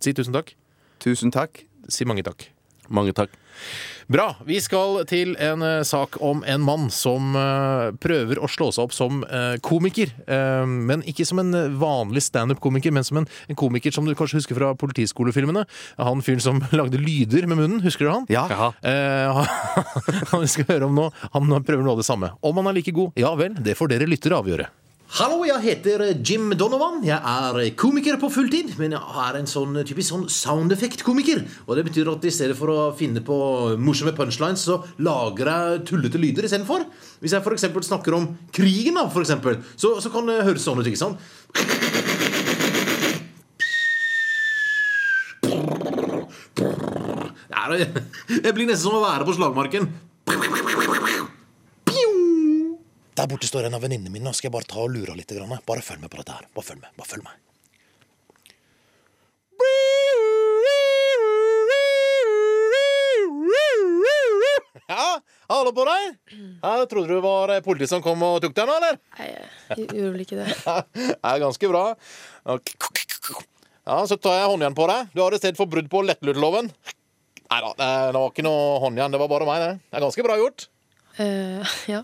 Si tusen takk. Tusen takk. Si mange takk. Mange takk. Bra. Vi skal til en eh, sak om en mann som eh, prøver å slå seg opp som eh, komiker. Eh, men ikke som en vanlig standup-komiker, men som en, en komiker som du kanskje husker fra politiskolefilmene. Han fyren som lagde lyder med munnen. Husker du han? Ja. Eh, han vi skal høre om nå. Han prøver noe av det samme. Om han er like god? Ja vel, det får dere lyttere avgjøre. Hallo, jeg heter Jim Donovan. Jeg er komiker på fulltid, men jeg er en sånn typisk sånn sound effect-komiker. Og det betyr at i stedet for å finne på morsomme punchlines, så lager jeg tullete lyder istedenfor. Hvis jeg f.eks. snakker om krigen, da, for eksempel, så, så kan det høres sånn ut, ikke sant? Er, blir nesten som å være på slagmarken. Der borte står en av venninnene mine. Skal jeg bare ta og lure litt. grann. Bare følg med på dette her. Bare følg med. Bare følg med. Ja, hallo på deg. Ja, trodde du var politiet som kom og tok deg nå, eller? Nei, jeg gjorde vel ikke det. Det er ganske bra. Ja, Så tar jeg håndjern på deg. Du har arrestert for brudd på lettlurtloven. Nei da, det var ikke noe håndjern. Det var bare meg, det. Det er ganske bra gjort. Uh, ja.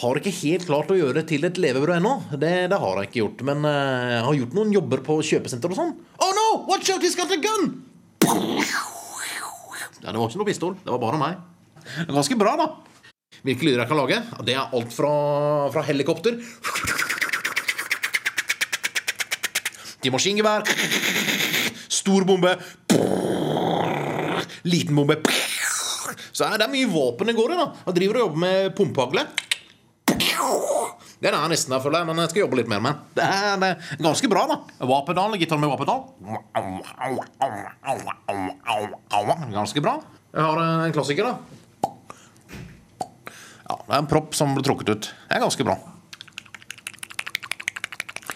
Har ikke helt klart å gjøre det til et levebrød ennå. Det, det har jeg ikke gjort. Men eh, jeg har gjort noen jobber på kjøpesenter og sånn. Oh no! Watch out, he's got a gun! Ja, det var ikke noe pistol. Det var bare meg. Ganske bra, da. Hvilke lyder jeg kan lage? Det er alt fra, fra helikopter til maskingevær. Stor bombe. Liten bombe. Så det er mye våpen det går i. da Jeg driver og jobber med pumpehagle. Den er nesten der, føler jeg, men jeg skal jobbe litt mer med den. Det er, det er ganske bra, da. Vapedal, gitar med vapedal. Ganske bra. Jeg har en klassiker, da. Ja, Det er en propp som ble trukket ut. Det er ganske bra.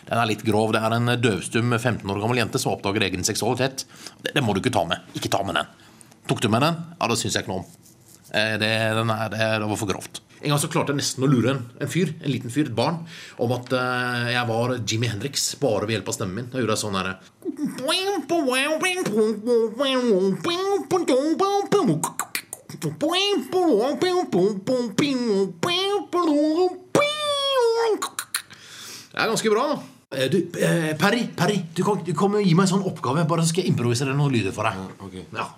Den er litt grov. Det er en døvstum 15 år gammel jente som oppdager egen seksualitet. Det, det må du ikke ta med. Ikke ta med den. Tok du med den? Ja, det syns jeg ikke noe om. Eh, Det, den er, det, det var for grovt. En gang så klarte jeg nesten å lure en, en fyr, en liten fyr, et barn, om at uh, jeg var Jimmy Hendrix bare ved hjelp av stemmen min. Da gjorde jeg sånn herre Det er ganske bra, da. Eh, Du, eh, Perry, Perry, du kan, du kan gi meg en sånn oppgave, bare så skal jeg improvisere noen lyder for deg. Ok. Ja.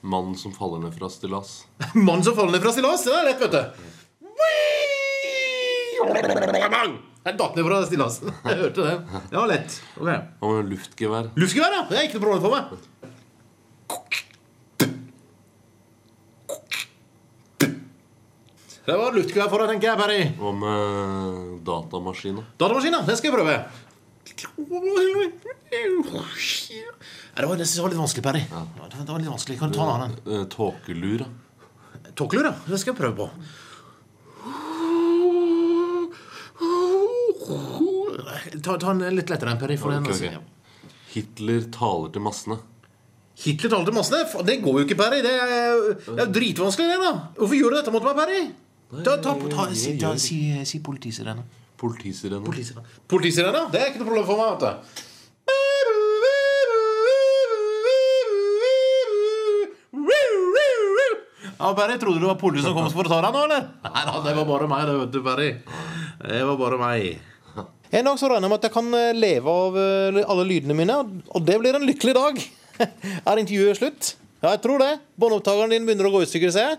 Mannen som faller ned fra stillas. Mannen som faller ned fra stillas. Det er lett, vet du. Jeg datt ned fra stillasen. Jeg hørte det. Det var lett. Ok. Og med luftgevær. Luftgevær, ja. Det er ikke noe problem for meg. Det var luftgevær for deg, tenker jeg, Perry. Hva med datamaskiner? Datamaskiner, det skal jeg prøve. Ja, det var, det var litt vanskelig, Perry. Ja, det var litt vanskelig. Kan du ta en annen? Eh, Tåkelur, ja. Tåkelur, ja. Det skal jeg prøve på. Ta, ta en litt lettere Perry. For den, Ok, altså. ok. Hitler taler til massene. Hitler taler til massene? Det går jo ikke, Perry. Det er, det er dritvanskelig, det. da Hvorfor gjør du dette mot meg, Perry? Ta, ta, ta, si, ta, si, si politisirene. Politisirene. Politisirene. Politisirene, Det er ikke noe problem for meg. vet du Ja, Barry, Trodde du det var politiet som kom for å ta deg nå, eller? Nei da, det var bare meg, det, vet du, Barry. Det var bare meg. En dag så regner jeg med at jeg kan eh, leve av eh, alle lydene mine, og det blir en lykkelig dag. Er intervjuet slutt? Ja, jeg tror det. Båndopptakeren din begynner å gå i stykker, ser jeg.